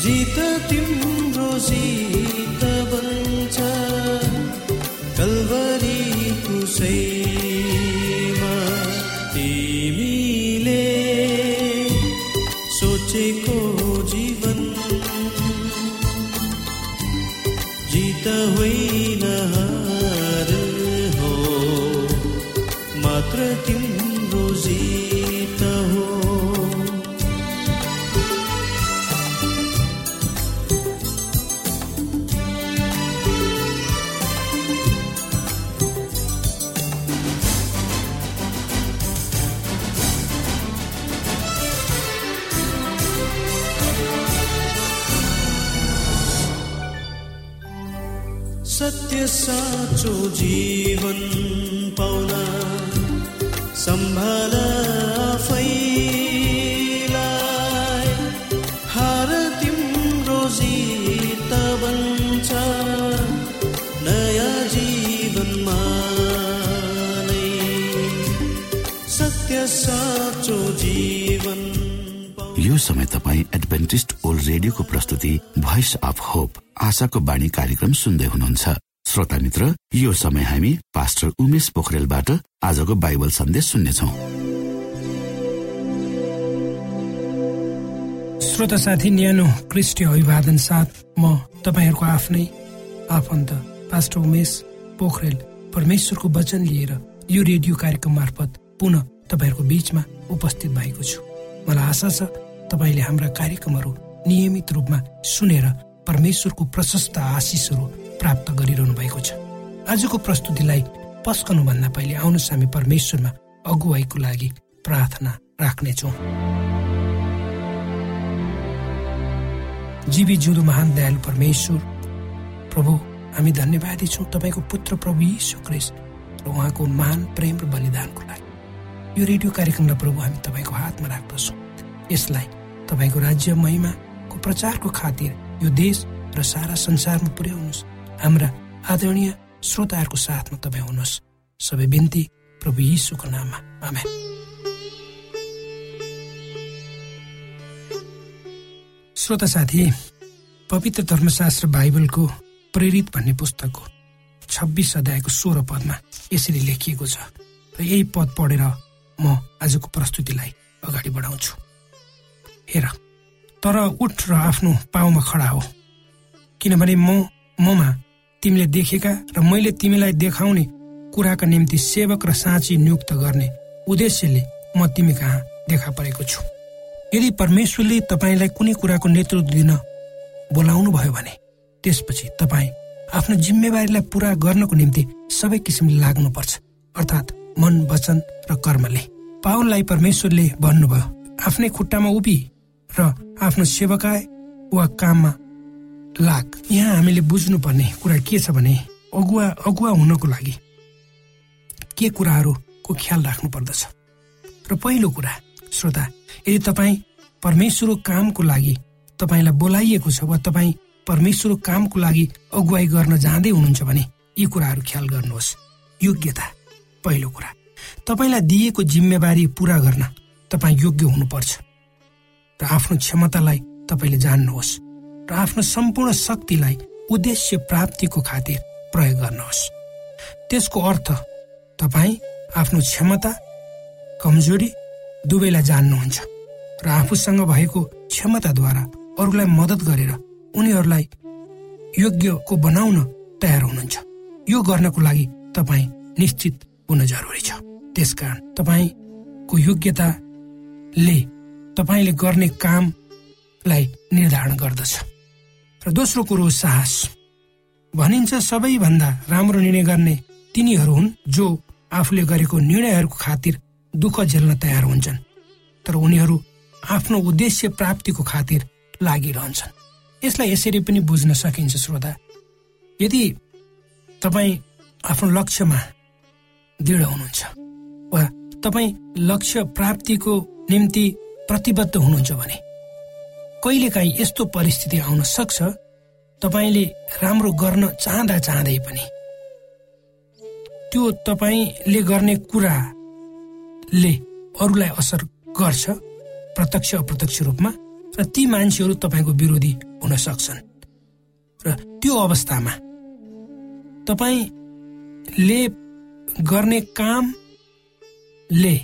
सत्य सम्भाल हार तिम्रो जित बन्छ। नयाँ जीवनमा सत्य साँचो जीवन यो समय तपाईँ एडभेन्टिस्ट ओल्ड रेडियोको प्रस्तुति भोइस अफ होप आशाको बाणी कार्यक्रम सुन्दै हुनुहुन्छ। श्रोता मित्र यो समय हामी पास्टर उमेश पोखरेलबाट आजको बाइबल सन्देश सुन्नेछौ। श्रोता साथी न्यानो क्रिस्टी अभिवादन साथ म तपाईँहरूको आफ्नै आफन्त पास्टर उमेश पोखरेल परमेश्वरको वचन लिएर यो रेडियो कार्यक्रम मार्फत पुनः तपाईँहरूको बिचमा उपस्थित भएको छु। मलाई आशा छ तपाईँले हाम्रा कार्यक्रमहरू नियमित रूपमा सुनेर परमेश्वरको प्रशस्त आशिषहरू प्राप्त गरिरहनु भएको छ। आजको प्रस्तुतिलाई पस्कनुभन्दा पहिले आउनुहोस् हामी परमेश्वरमा अगुवाईको लागि प्रार्थना राख्नेछौँ। जीवी जिउँदो महान दयालु परमेश्वर प्रभु हामी धन्यवादी छौँ तपाईँको पुत्र प्रभु यीशु क्रिस्ट र उहाँको मान प्रेम र बलिदानको लागि। यो रेडियो कार्यक्रमलाई प्रभु हामी तपाईँको हातमा राख्दछौँ। यसलाई तपाईँको राज्य महिमाको प्रचारको खातिर यो देश र सारा संसारमा पुर्याउनुहोस्। हाम्रा आदरणीय श्रोताहरूको साथमा तपाईँ हुनुहोस्। सबै बिन्ती प्रभु यीशुको नाममा। श्रोता साथी पवित्र धर्मशास्त्र बाइबलको प्रेरित भन्ने पुस्तकको छब्बिस अध्यायको सोह्र पदमा यसरी लेखिएको छ। र यही पद पढेर म आजको प्रस्तुतिलाई अगाडि बढाउँछु। हेर तर उठ र आफ्नो पाउमा खडा हो। किनभने म ममा तिमीले देखेका र मैले तिमीलाई देखाउने कुराका निम्ति सेवक र साँची नियुक्त गर्ने उद्देश्यले म तिमी कहाँ देखा परेको छु। यदि परमेश्वरले तपाईँलाई कुनै कुराको नेतृत्व दिन बोलाउनु भयो भने त्यसपछि तपाईँ आफ्नो जिम्मेवारीलाई पुरा गर्नको निम्ति सबै किसिमले लाग्नुपर्छ अर्थात् मन वचन र कर्मले। पावललाई परमेश्वरले भन्नुभयो आफ्नै खुट्टामा उभि र आफ्नो सेवकाय वा काममा लाग। यहाँ हामीले बुझ्नुपर्ने कुरा के छ भने अगुवा अगुवा हुनको लागि के कुराहरूको ख्याल राख्नु पर्दछ र पहिलो कुरा श्रोता यदि तपाईँ परमेश्वरको कामको लागि तपाईँलाई बोलाइएको छ वा तपाईँ परमेश्वरको कामको लागि अगुवाई गर्न जाँदै हुनुहुन्छ भने यी कुराहरू ख्याल गर्नुहोस्। योग्यता पहिलो कुरा। तपाईँलाई दिएको जिम्मेवारी पुरा गर्न तपाईँ योग्य हुनुपर्छ। र आफ्नो क्षमतालाई तपाईँले जान्नुहोस् र आफ्नो सम्पूर्ण शक्तिलाई उद्देश्य प्राप्तिको खातिर प्रयोग गर्नुहोस्। त्यसको अर्थ तपाईँ आफ्नो क्षमता कमजोरी दुवैलाई जान्नुहुन्छ र आफूसँग भएको क्षमताद्वारा अरूलाई मद्दत गरेर उनीहरूलाई योग्यको बनाउन तयार हुनुहुन्छ। यो गर्नको लागि तपाईँ निश्चित हुन जरुरी छ। त्यसकारण तपाईँको योग्यताले तपाईँले गर्ने कामलाई निर्धारण गर्दछ। र दोस्रो कुरो साहस। भनिन्छ सबैभन्दा राम्रो निर्णय गर्ने तिनीहरू हुन् जो आफूले गरेको निर्णयहरूको खातिर दुःख झेल्न तयार हुन्छन् तर उनीहरू आफ्नो उद्देश्य प्राप्तिको खातिर लागिरहन्छन्। यसलाई यसरी पनि बुझ्न सकिन्छ श्रोता। यदि तपाईँ आफ्नो लक्ष्यमा दृढ हुनुहुन्छ वा तपाईँ लक्ष्य प्राप्तिको निम्ति प्रतिबद्ध हुनुहुन्छ भने। कहिलेकाहीँ यस्तो परिस्थिति आउन सक्छ तपाईँले राम्रो गर्न चाहँदा चाहँदै पनि। त्यो तपाईँले गर्ने कुराले अरूलाई असर गर्छ प्रत्यक्ष अप्रत्यक्ष रूपमा र ती मान्छेहरू तपाईँको विरोधी हुन सक्छन्। र त्यो अवस्थामा तपाईँले गर्ने कामले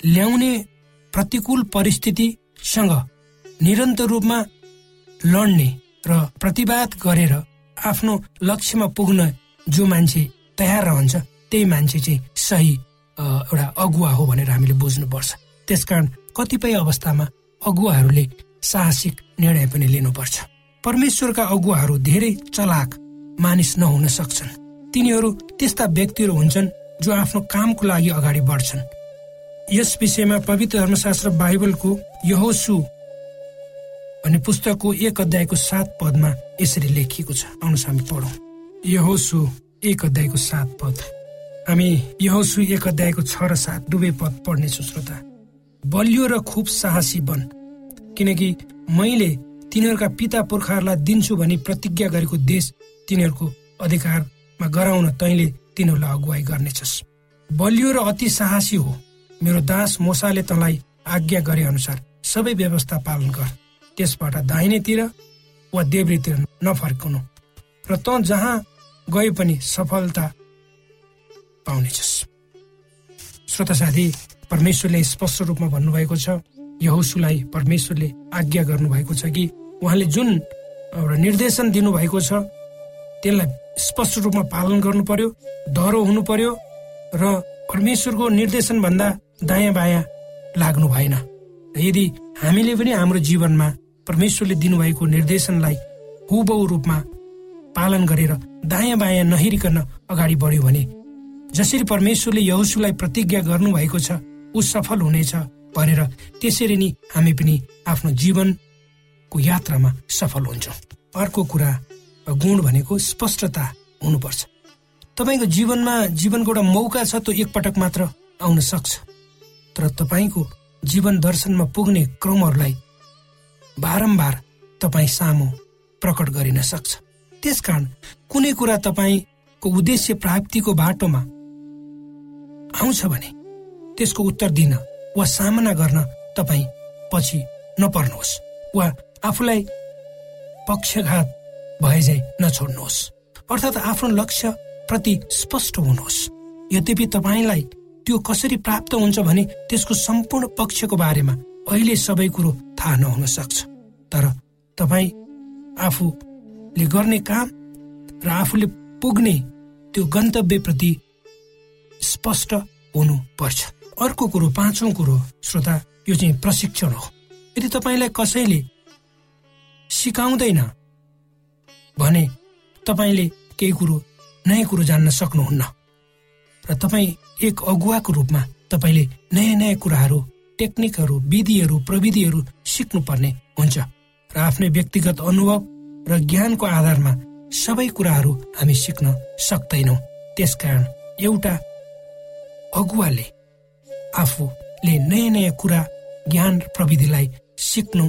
ल्याउने प्रतिकूल परिस्थितिसँग निरन्तर रूपमा लड्ने र प्रतिवाद गरेर आफ्नो लक्ष्यमा पुग्न जो मान्छे तयार रहन्छ त्यही मान्छे चाहिँ सही एउटा अगुवा हो भनेर हामीले बुझ्नुपर्छ। त्यसकारण कतिपय अवस्थामा अगुवाहरूले साहसिक निर्णय पनि लिनुपर्छ। परमेश्वरका अगुवाहरू धेरै चलाक मानिस नहुन सक्छन्। तिनीहरू त्यस्ता व्यक्तिहरू हुन्छन् जो आफ्नो कामको लागि अगाडि बढ्छन्। यस विषयमा पवित्र धर्मशास्त्र बाइबलको यहोसु भन्ने पुस्तकको एक अध्यायको सात पदमा यसरी लेखिएको छ। आउनुहोस् हामी पढौँ। यहोसु एक अध्यायको सात पद। हामी यहोसु एक अध्यायको छ र सात दुवै पद पढ्नेछौँ श्रोता। बलियो र खुब साहसी बन किनकि मैले तिनीहरूका पिता पुर्खाहरूलाई दिन्छु भनी प्रतिज्ञा गरेको देश तिनीहरूको अधिकारमा गराउन तैँले तिनीहरूलाई अगुवाई गर्नेछस्। बलियो र अति साहसी हो। मेरो दास मोसाले तँलाई आज्ञा गरे अनुसार सबै व्यवस्था पालन गर। त्यसबाट दाहिनेतिर वा देब्रेतिर नफर्काउनु र तँ जहाँ गए पनि सफलता पाउनेछस्। श्रोता साथी परमेश्वरले स्पष्ट रूपमा भन्नुभएको छ यहोसुलाई परमेश्वरले आज्ञा गर्नुभएको छ कि उहाँले जुन एउटा निर्देशन दिनुभएको छ त्यसलाई स्पष्ट रूपमा पालन गर्नु पर्यो डह्रो हुनु पर्यो र परमेश्वरको निर्देशन भन्दा दायाँ बायाँ लाग्नु भएन। यदि हामीले पनि हाम्रो जीवनमा परमेश्वरले दिनुभएको निर्देशनलाई हुबहु रूपमा पालन गरेर दायाँ बायाँ नहिरिकन अगाडि बढ्यो भने जसरी परमेश्वरले यहुसुलाई प्रतिज्ञा गर्नुभएको छ ऊ सफल हुनेछ भनेर त्यसरी नै हामी पनि आफ्नो जीवनको यात्रामा सफल हुन्छौँ। अर्को कुरा गुण भनेको स्पष्टता हुनुपर्छ। तपाईँको जीवनमा जीवनको एउटा मौका छ त्यो एकपटक मात्र आउन सक्छ। तर तपाईँको जीवन दर्शनमा पुग्ने क्रमहरूलाई बारम्बार तपाईँ सामु प्रकट गरिन सक्छ। त्यसकारण कुनै कुरा तपाईँको उद्देश्य प्राप्तिको बाटोमा आउँछ भने त्यसको उत्तर दिन वा सामना गर्न तपाईँ पछि नपर्नुहोस् वा आफूलाई पक्षघात भए झै नछोड्नुहोस्। अर्थात् आफ्नो लक्ष्य प्रति स्पष्ट हुनुहोस्। यद्यपि तपाईँलाई त्यो कसरी प्राप्त हुन्छ भने त्यसको सम्पूर्ण पक्षको बारेमा अहिले सबै कुरो थाहा नहुन सक्छ। तर तपाईँ आफूले गर्ने काम र आफूले पुग्ने त्यो गन्तव्यप्रति स्पष्ट हुनु पर्छ अर्को कुरो पाँचौँ कुरो श्रोता यो चाहिँ प्रशिक्षण हो। यदि तपाईँलाई कसैले सिकाउँदैन भने तपाईँले केही कुरो नयाँ कुरो जान्न सक्नुहुन्न। र तपाईँ एक अगुवाको रूपमा तपाईँले नयाँ नयाँ कुराहरू टेक्निकहरू विधिहरू प्रविधिहरू सिक्नुपर्ने हुन्छ र आफ्नै व्यक्तिगत अनुभव र ज्ञानको आधारमा सबै कुराहरू हामी सिक्न सक्दैनौँ। त्यसकारण एउटा अगुवाले आफूले नयाँ नयाँ कुरा ज्ञान प्रविधिलाई सिक्नु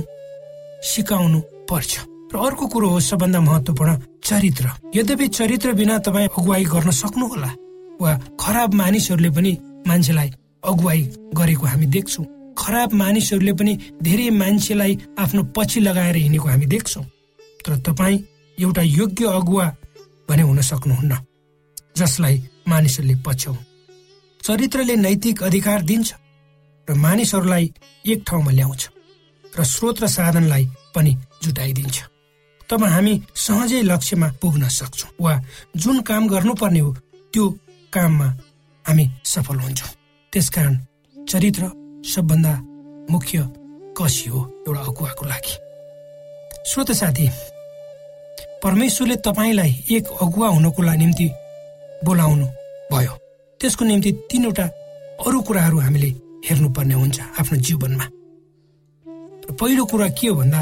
सिकाउनु पर्छ। र अर्को कुरो हो सबभन्दा महत्वपूर्ण चरित्र। यद्यपि चरित्र बिना तपाईँ अगुवाई गर्न सक्नुहोला। वा खराब मानिसहरूले पनि मान्छेलाई अगुवाई गरेको हामी देख्छौँ। खराब मानिसहरूले पनि धेरै मान्छेलाई आफ्नो पछि लगाएर हिँडेको हामी देख्छौँ। तर तपाईँ एउटा योग्य अगुवा भने हुन सक्नुहुन्न जसलाई मानिसहरूले पछ्याउ चरित्रले नैतिक अधिकार दिन्छ र मानिसहरूलाई एक ठाउँमा ल्याउँछ र स्रोत र साधनलाई पनि जुटाइदिन्छ। तब हामी सहजै लक्ष्यमा पुग्न सक्छौँ वा जुन काम गर्नुपर्ने हो त्यो काममा हामी सफल हुन्छौँ। त्यसकारण चरित्र सबभन्दा मुख्य कसी हो एउटा अगुवाको लागि। श्रोत साथी परमेश्वरले तपाईँलाई एक अगुवा हुनको निम्ति बोलाउनु भयो। त्यसको निम्ति तिनवटा अरू कुराहरू हामीले हेर्नुपर्ने हुन्छ आफ्नो जीवनमा। पहिलो कुरा के हो भन्दा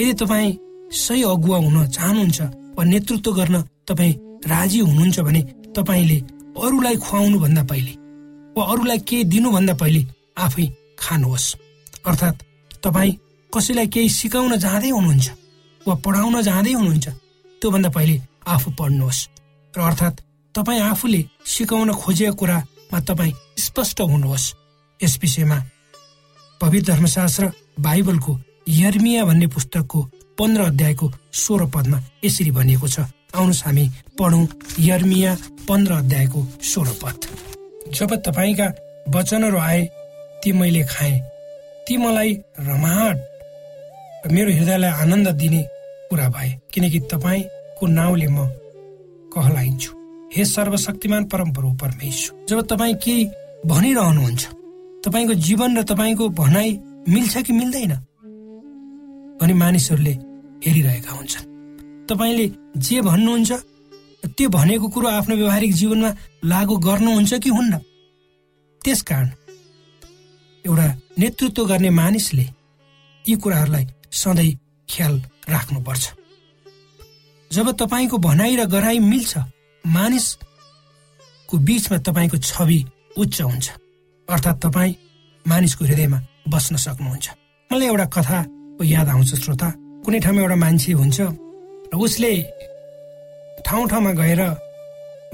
यदि तपाईँ सही अगुवा हुन चाहनुहुन्छ वा नेतृत्व गर्न तपाईँ राजी हुनुहुन्छ भने तपाईँले अरूलाई खुवाउनु भन्दा पहिले वा अरूलाई केही दिनुभन्दा पहिले आफै खानुहोस्। अर्थात् तपाईँ कसैलाई केही सिकाउन जाँदै हुनुहुन्छ वा पढाउन जाँदै हुनुहुन्छ त्योभन्दा पहिले आफू पढ्नुहोस्। र अर्थात् तपाईँ आफूले सिकाउन खोजेको कुरामा तपाईँ स्पष्ट हुनुहोस्। यस विषयमा पवित्र धर्मशास्त्र बाइबलको यर्मिया भन्ने पुस्तकको पन्ध्र अध्यायको सोह्र पदमा यसरी भनिएको छ। आउनुहोस् हामी पढौँ यर्मिया पन्ध्र अध्यायको सोह्र पद। जब तपाईँका वचनहरू आए ती मैले खाएँ। ती मलाई रमाहट मेरो हृदयलाई आनन्द दिने कुरा भए किनकि तपाईँको नाउँले म कहलाइन्छु। हे सर्वशक्तिमान परम्परा परमेश्वर जब तपाईँ केही भनिरहनुहुन्छ तपाईँको जीवन र तपाईँको भनाइ मिल्छ कि मिल्दैन? भने मानिसहरूले हेरिरहेका हुन्छन्। तपाईँले जे भन्नुहुन्छ त्यो भनेको कुरो आफ्नो व्यवहारिक जीवनमा लागू गर्नुहुन्छ कि हुन्न? त्यसकारण एउटा नेतृत्व गर्ने मानिसले यी कुराहरूलाई सधैँ ख्याल राख्नुपर्छ। जब तपाईँको भनाइ र गराई मिल्छ मानिसको बिचमा तपाईँको छवि उच्च हुन्छ। अर्थात् तपाईँ मानिसको हृदयमा बस्न सक्नुहुन्छ। मलाई एउटा कथाको याद आउँछ श्रोता। कुनै ठाउँमा एउटा मान्छे हुन्छ उसले ठाउँ ठाउँमा गएर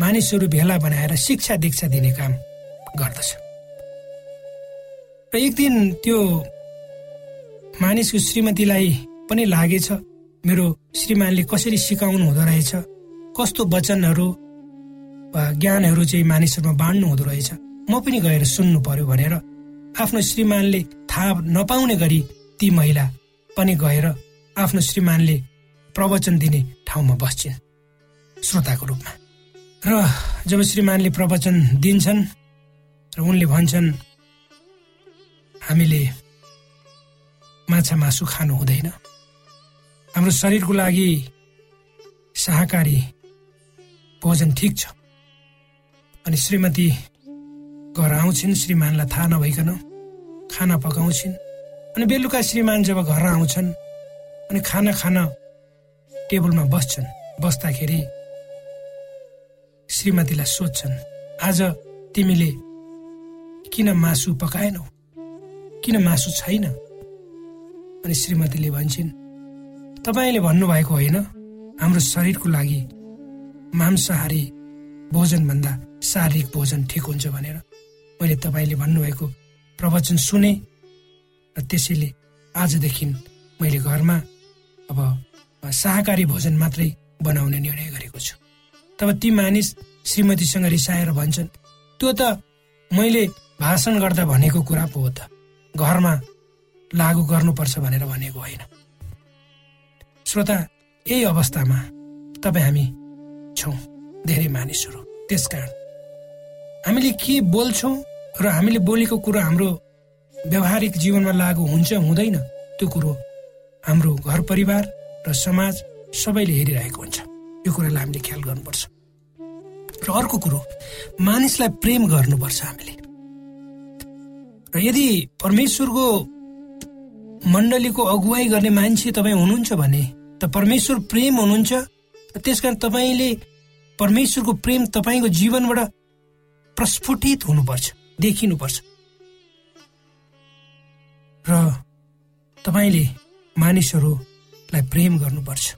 मानिसहरू भेला बनाएर शिक्षा दीक्षा दिने काम गर्दछ। र एक दिन त्यो मानिसको श्रीमतीलाई पनि लागेछ मेरो श्रीमानले कसरी सिकाउनु हुँदो रहेछ? कस्तो वचनहरू वा ज्ञानहरू चाहिँ मानिसहरूमा बाँड्नु हुँदो रहेछ? म पनि गएर सुन्नु पर्यो भनेर आफ्नो श्रीमानले थाहा नपाउने गरी ती महिला पनि गएर आफ्नो श्रीमानले प्रवचन दिने ठाउँमा बस्छन् श्रोताको रूपमा। र जब श्रीमानले प्रवचन दिन्छन् र उनले भन्छन् हामीले माछा मासु खानु हुँदैन। हाम्रो शरीरको लागि शाकाहारी भोजन ठिक छ। अनि श्रीमती घर आउँछिन् श्रीमानलाई थाहा नभइकन खाना पकाउँछिन्। अनि बेलुका श्रीमान जब घर आउँछन् अनि खाना खान टेबलमा बस्छन्। बस्दाखेरि श्रीमतीलाई सोध्छन् आज तिमीले किन मासु पकाएनौ? किन मासु छैन? अनि श्रीमतीले भन्छन् तपाईँले भन्नुभएको होइन हाम्रो शरीरको लागि मांसाहारी भोजनभन्दा शारीरिक भोजन ठिक हुन्छ भनेर। मैले तपाईँले भन्नुभएको प्रवचन सुने र त्यसैले आजदेखि मैले घरमा अब शाकाहारी भोजन मात्रै बनाउने निर्णय गरेको छु। तब ती मानिस श्रीमतीसँग रिसाएर भन्छन् त्यो त मैले भाषण गर्दा भनेको कुरा पो हो त। घरमा लागू गर्नुपर्छ भनेर भनेको होइन। श्रोता यही अवस्थामा तपाईँ हामी छौँ धेरै मानिसहरू। त्यसकारण हामीले के बोल्छौँ र हामीले बोलेको कुरो हाम्रो व्यवहारिक जीवनमा लागू हुन्छ हुँदैन त्यो कुरो हाम्रो घर परिवार र समाज सबैले हेरिरहेको हुन्छ। यो कुरालाई हामीले ख्याल गर्नुपर्छ। र अर्को कुरो मानिसलाई प्रेम गर्नुपर्छ हामीले। र यदि परमेश्वरको मण्डलीको अगुवाई गर्ने मान्छे तपाईँ हुनुहुन्छ भने त परमेश्वर प्रेम हुनुहुन्छ त्यस कारण तपाईँले परमेश्वरको प्रेम तपाईँको जीवनबाट प्रस्फुटित हुनुपर्छ देखिनुपर्छ। र तपाईँले मानिसहरूलाई प्रेम गर्नुपर्छ।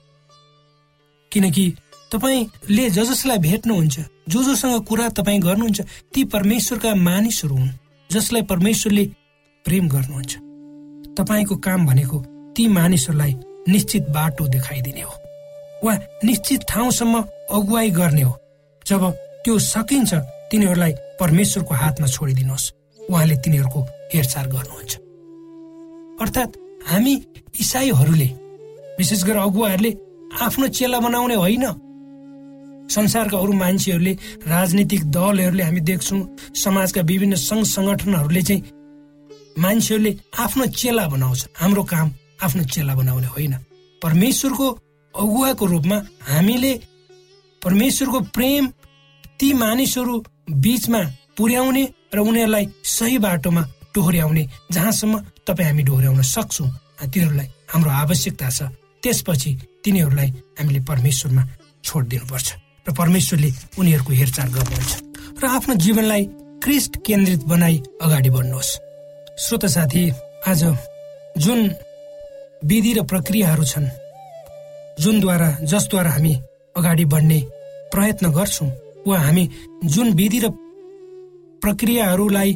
किनकि तपाईँले ज जसलाई भेट्नुहुन्छ जो जोसँग कुरा तपाईँ गर्नुहुन्छ ती परमेश्वरका मानिसहरू हुन् जसलाई परमेश्वरले प्रेम गर्नुहुन्छ। तपाईँको काम भनेको ती मानिसहरूलाई निश्चित बाटो देखाइदिने हो। वा निश्चित ठाउँसम्म अगुवाई गर्ने हो। जब त्यो सकिन्छ तिनीहरूलाई परमेश्वरको हातमा छोडिदिनुहोस्। उहाँले तिनीहरूको हेरचाह गर्नुहुन्छ। अर्थात् हामी इसाईहरूले विशेष गरेर अगुवाहरूले आफ्नो चेला बनाउने होइन। संसारका अरू मान्छेहरूले राजनीतिक दलहरूले हामी देख्छौँ समाजका विभिन्न सङ्घ सङ्गठनहरूले चाहिँ मान्छेहरूले आफ्नो चेला बनाउँछ। हाम्रो काम आफ्नो चेला बनाउने होइन। परमेश्वरको अगुवाको रूपमा हामीले परमेश्वरको प्रेम ती मानिसहरू बीचमा पुर्याउने र उनीहरूलाई सही बाटोमा डोहोऱ्याउने जहाँसम्म तपाईँ हामी डोहोऱ्याउन सक्छौँ। तिनीहरूलाई हाम्रो आवश्यकता छ। त्यसपछि तिनीहरूलाई हामीले परमेश्वरमा छोड दिनुपर्छ र परमेश्वरले उनीहरूको हेरचाह गर्नुहुन्छ र आफ्नो जीवनलाई क्रिस्ट केन्द्रित बनाई अगाडि बढ्नुहोस्। श्रोत साथी आज जुन विधि र प्रक्रियाहरू छन् जुनद्वारा जसद्वारा हामी अगाडि बढ्ने प्रयत्न गर्छौँ वा हामी जुन विधि र प्रक्रियाहरूलाई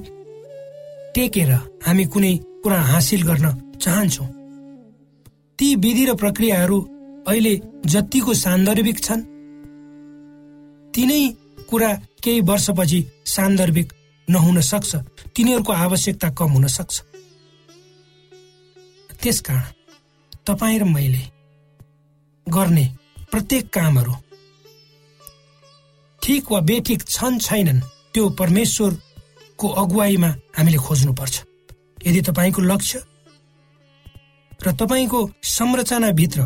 टेकेर हामी कुनै कुरा हासिल गर्न चाहन्छौँ ती विधि र प्रक्रियाहरू अहिले जतिको सान्दर्भिक छन्। तिनै कुरा केही वर्षपछि सान्दर्भिक नहुन सक्छ। तिनीहरूको आवश्यकता कम हुन सक्छ। त्यसकारण तपाईँ र मैले गर्ने प्रत्येक कामहरू ठिक वा बेठिक छन् छैनन् त्यो परमेश्वरको अगुवाईमा हामीले खोज्नुपर्छ। यदि तपाईँको लक्ष्य र तपाईँको संरचनाभित्र।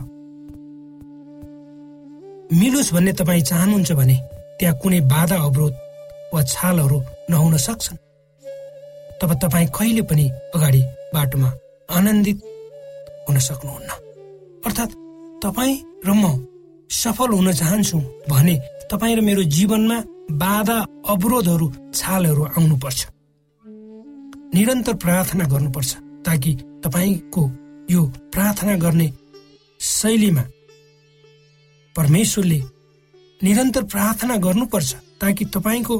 मिलोस् भन्ने तपाईँ चाहनुहुन्छ भने त्यहाँ कुनै बाधा अवरोध वा छालहरू नहुन सक्छन्। तब तपाईँ कहिले पनि अगाडि बाटोमा आनन्दित हुन सक्नुहुन्न। अर्थात् तपाईँ र म सफल हुन चाहन्छु भने तपाईँ र मेरो जीवनमा बाधा अवरोधहरू छालहरू आउनुपर्छ। निरन्तर प्रार्थना गर्नुपर्छ ताकि तपाईँको यो प्रार्थना गर्ने शैलीमा परमेश्वरले निरन्तर प्रार्थना गर्नुपर्छ ताकि तपाईँको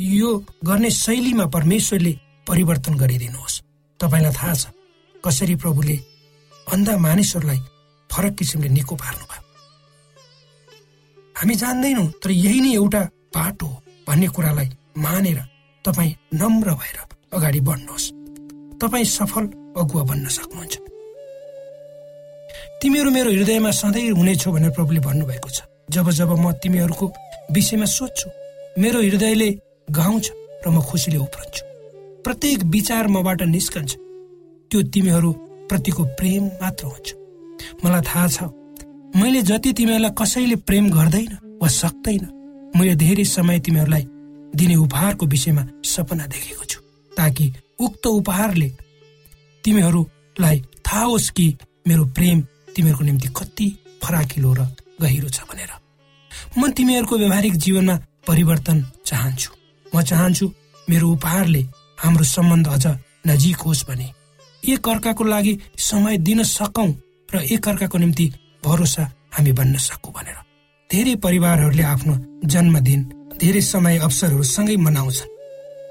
यो गर्ने शैलीमा परमेश्वरले परिवर्तन गरिदिनुहोस्। तपाईँलाई थाहा छ कसरी प्रभुले अन्धा मानिसहरूलाई फरक किसिमले निको पार्नुभयो हामी जान्दैनौँ तर यही नै एउटा बाटो हो भन्ने कुरालाई मानेर तपाईँ नम्र भएर अगाडि बढ्नुहोस्। तपाईँ सफल अगुवा बन्न सक्नुहुन्छ। तिमीहरू मेरो हृदयमा सधैँ हुनेछौ भनेर प्रभुले भन्नुभएको छ। जब जब म तिमीहरूको विषयमा सोध्छु मेरो हृदयले गाउँछ र म खुसीले उफ्रन्छु। प्रत्येक विचार मबाट निस्कन्छ। त्यो तिमीहरू प्रतिको प्रेम मात्र हुन्छ। मलाई थाहा छ मैले जति तिमीहरूलाई कसैले प्रेम गर्दैन वा सक्दैन मैले धेरै समय तिमीहरूलाई दिने उपहारको विषयमा सपना देखेको छु ताकि उक्त उपहारले तिमीहरूलाई थाहा होस् कि मेरो प्रेम तिमीहरूको निम्ति कति फराकिलो र गहिरो छ भनेर। म तिमीहरूको व्यवहारिक जीवनमा परिवर्तन चाहन्छु। म चाहन्छु मेरो उपहारले हाम्रो सम्बन्ध अझ नजिक होस् भने। एक अर्काको लागि समय दिन सकौँ र एक अर्काको निम्ति भरोसा हामी बन्न सकौँ भनेर। धेरै परिवारहरूले आफ्नो जन्मदिन धेरै समय अवसरहरू सँगै मनाउँछन्।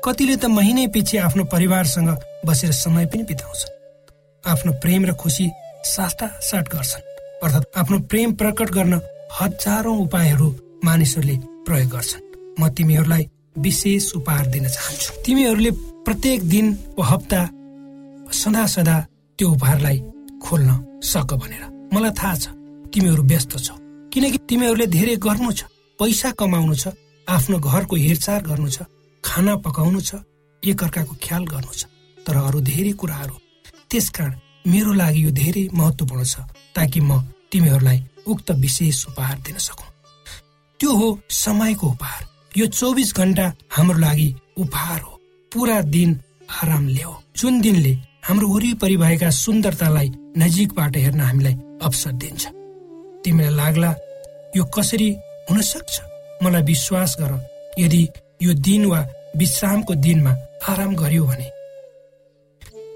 कतिले त महिनै पछि आफ्नो परिवारसँग बसेर समय पनि बिताउँछन्। आफ्नो प्रेम र खुसी साटा साट गर्छन्। अर्थात् आफ्नो प्रेम प्रकट गर्न हजारौं उपायहरू मानिसहरूले प्रयोग गर्छन्। म तिमीहरूलाई विशेष उपहार दिन चाहन्छु। तिमीहरूले प्रत्येक दिन वा हप्ता सदा सदा त्यो उपहारलाई खोल्न सक भनेर। मलाई थाहा छ तिमीहरू व्यस्त छौ। किनकि तिमीहरूले धेरै गर्नु छ पैसा कमाउनु छ आफ्नो घरको हेरचाह गर्नु छ खाना पकाउनु छ एकअर्काको ख्याल गर्नु छ। तर अरू धेरै कुराहरू त्यसकारण मेरो लागि यो धेरै महत्वपूर्ण छ ताकि म तिमीहरूलाई उक्त विशेष उपहार दिन सकौँ। त्यो हो समयको उपहार। यो चौबिस घन्टा हाम्रो लागि उपहार हो। पुरा दिन आराम ल्याऊ जुन दिनले हाम्रो वरिपरि भएका सुन्दरतालाई नजिकबाट हेर्न हामीलाई अवसर दिन्छ। तिमीलाई लाग्ला यो कसरी हुन सक्छ मलाई विश्वास गर यदि यो दिन वा विश्रामको दिनमा आराम गर्यो भने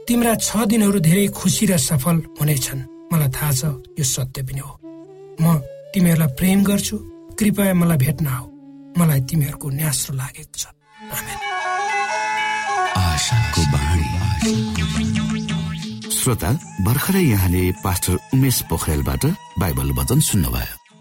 तिम्रा छ दिनहरू धेरै खुसी र सफल हुनेछन्। मलाई थाहा छ यो सत्य पनि हो। म तिमीहरूलाई प्रेम गर्छु कृपया मलाई भेट्न आऊ। मलाई तिमीहरूको न्यास्रो लागेको छ। श्रोता भर्खरै यहाँले पास्टर उमेश पोखरेलबाट बाइबल वचन सुन्नुभयो।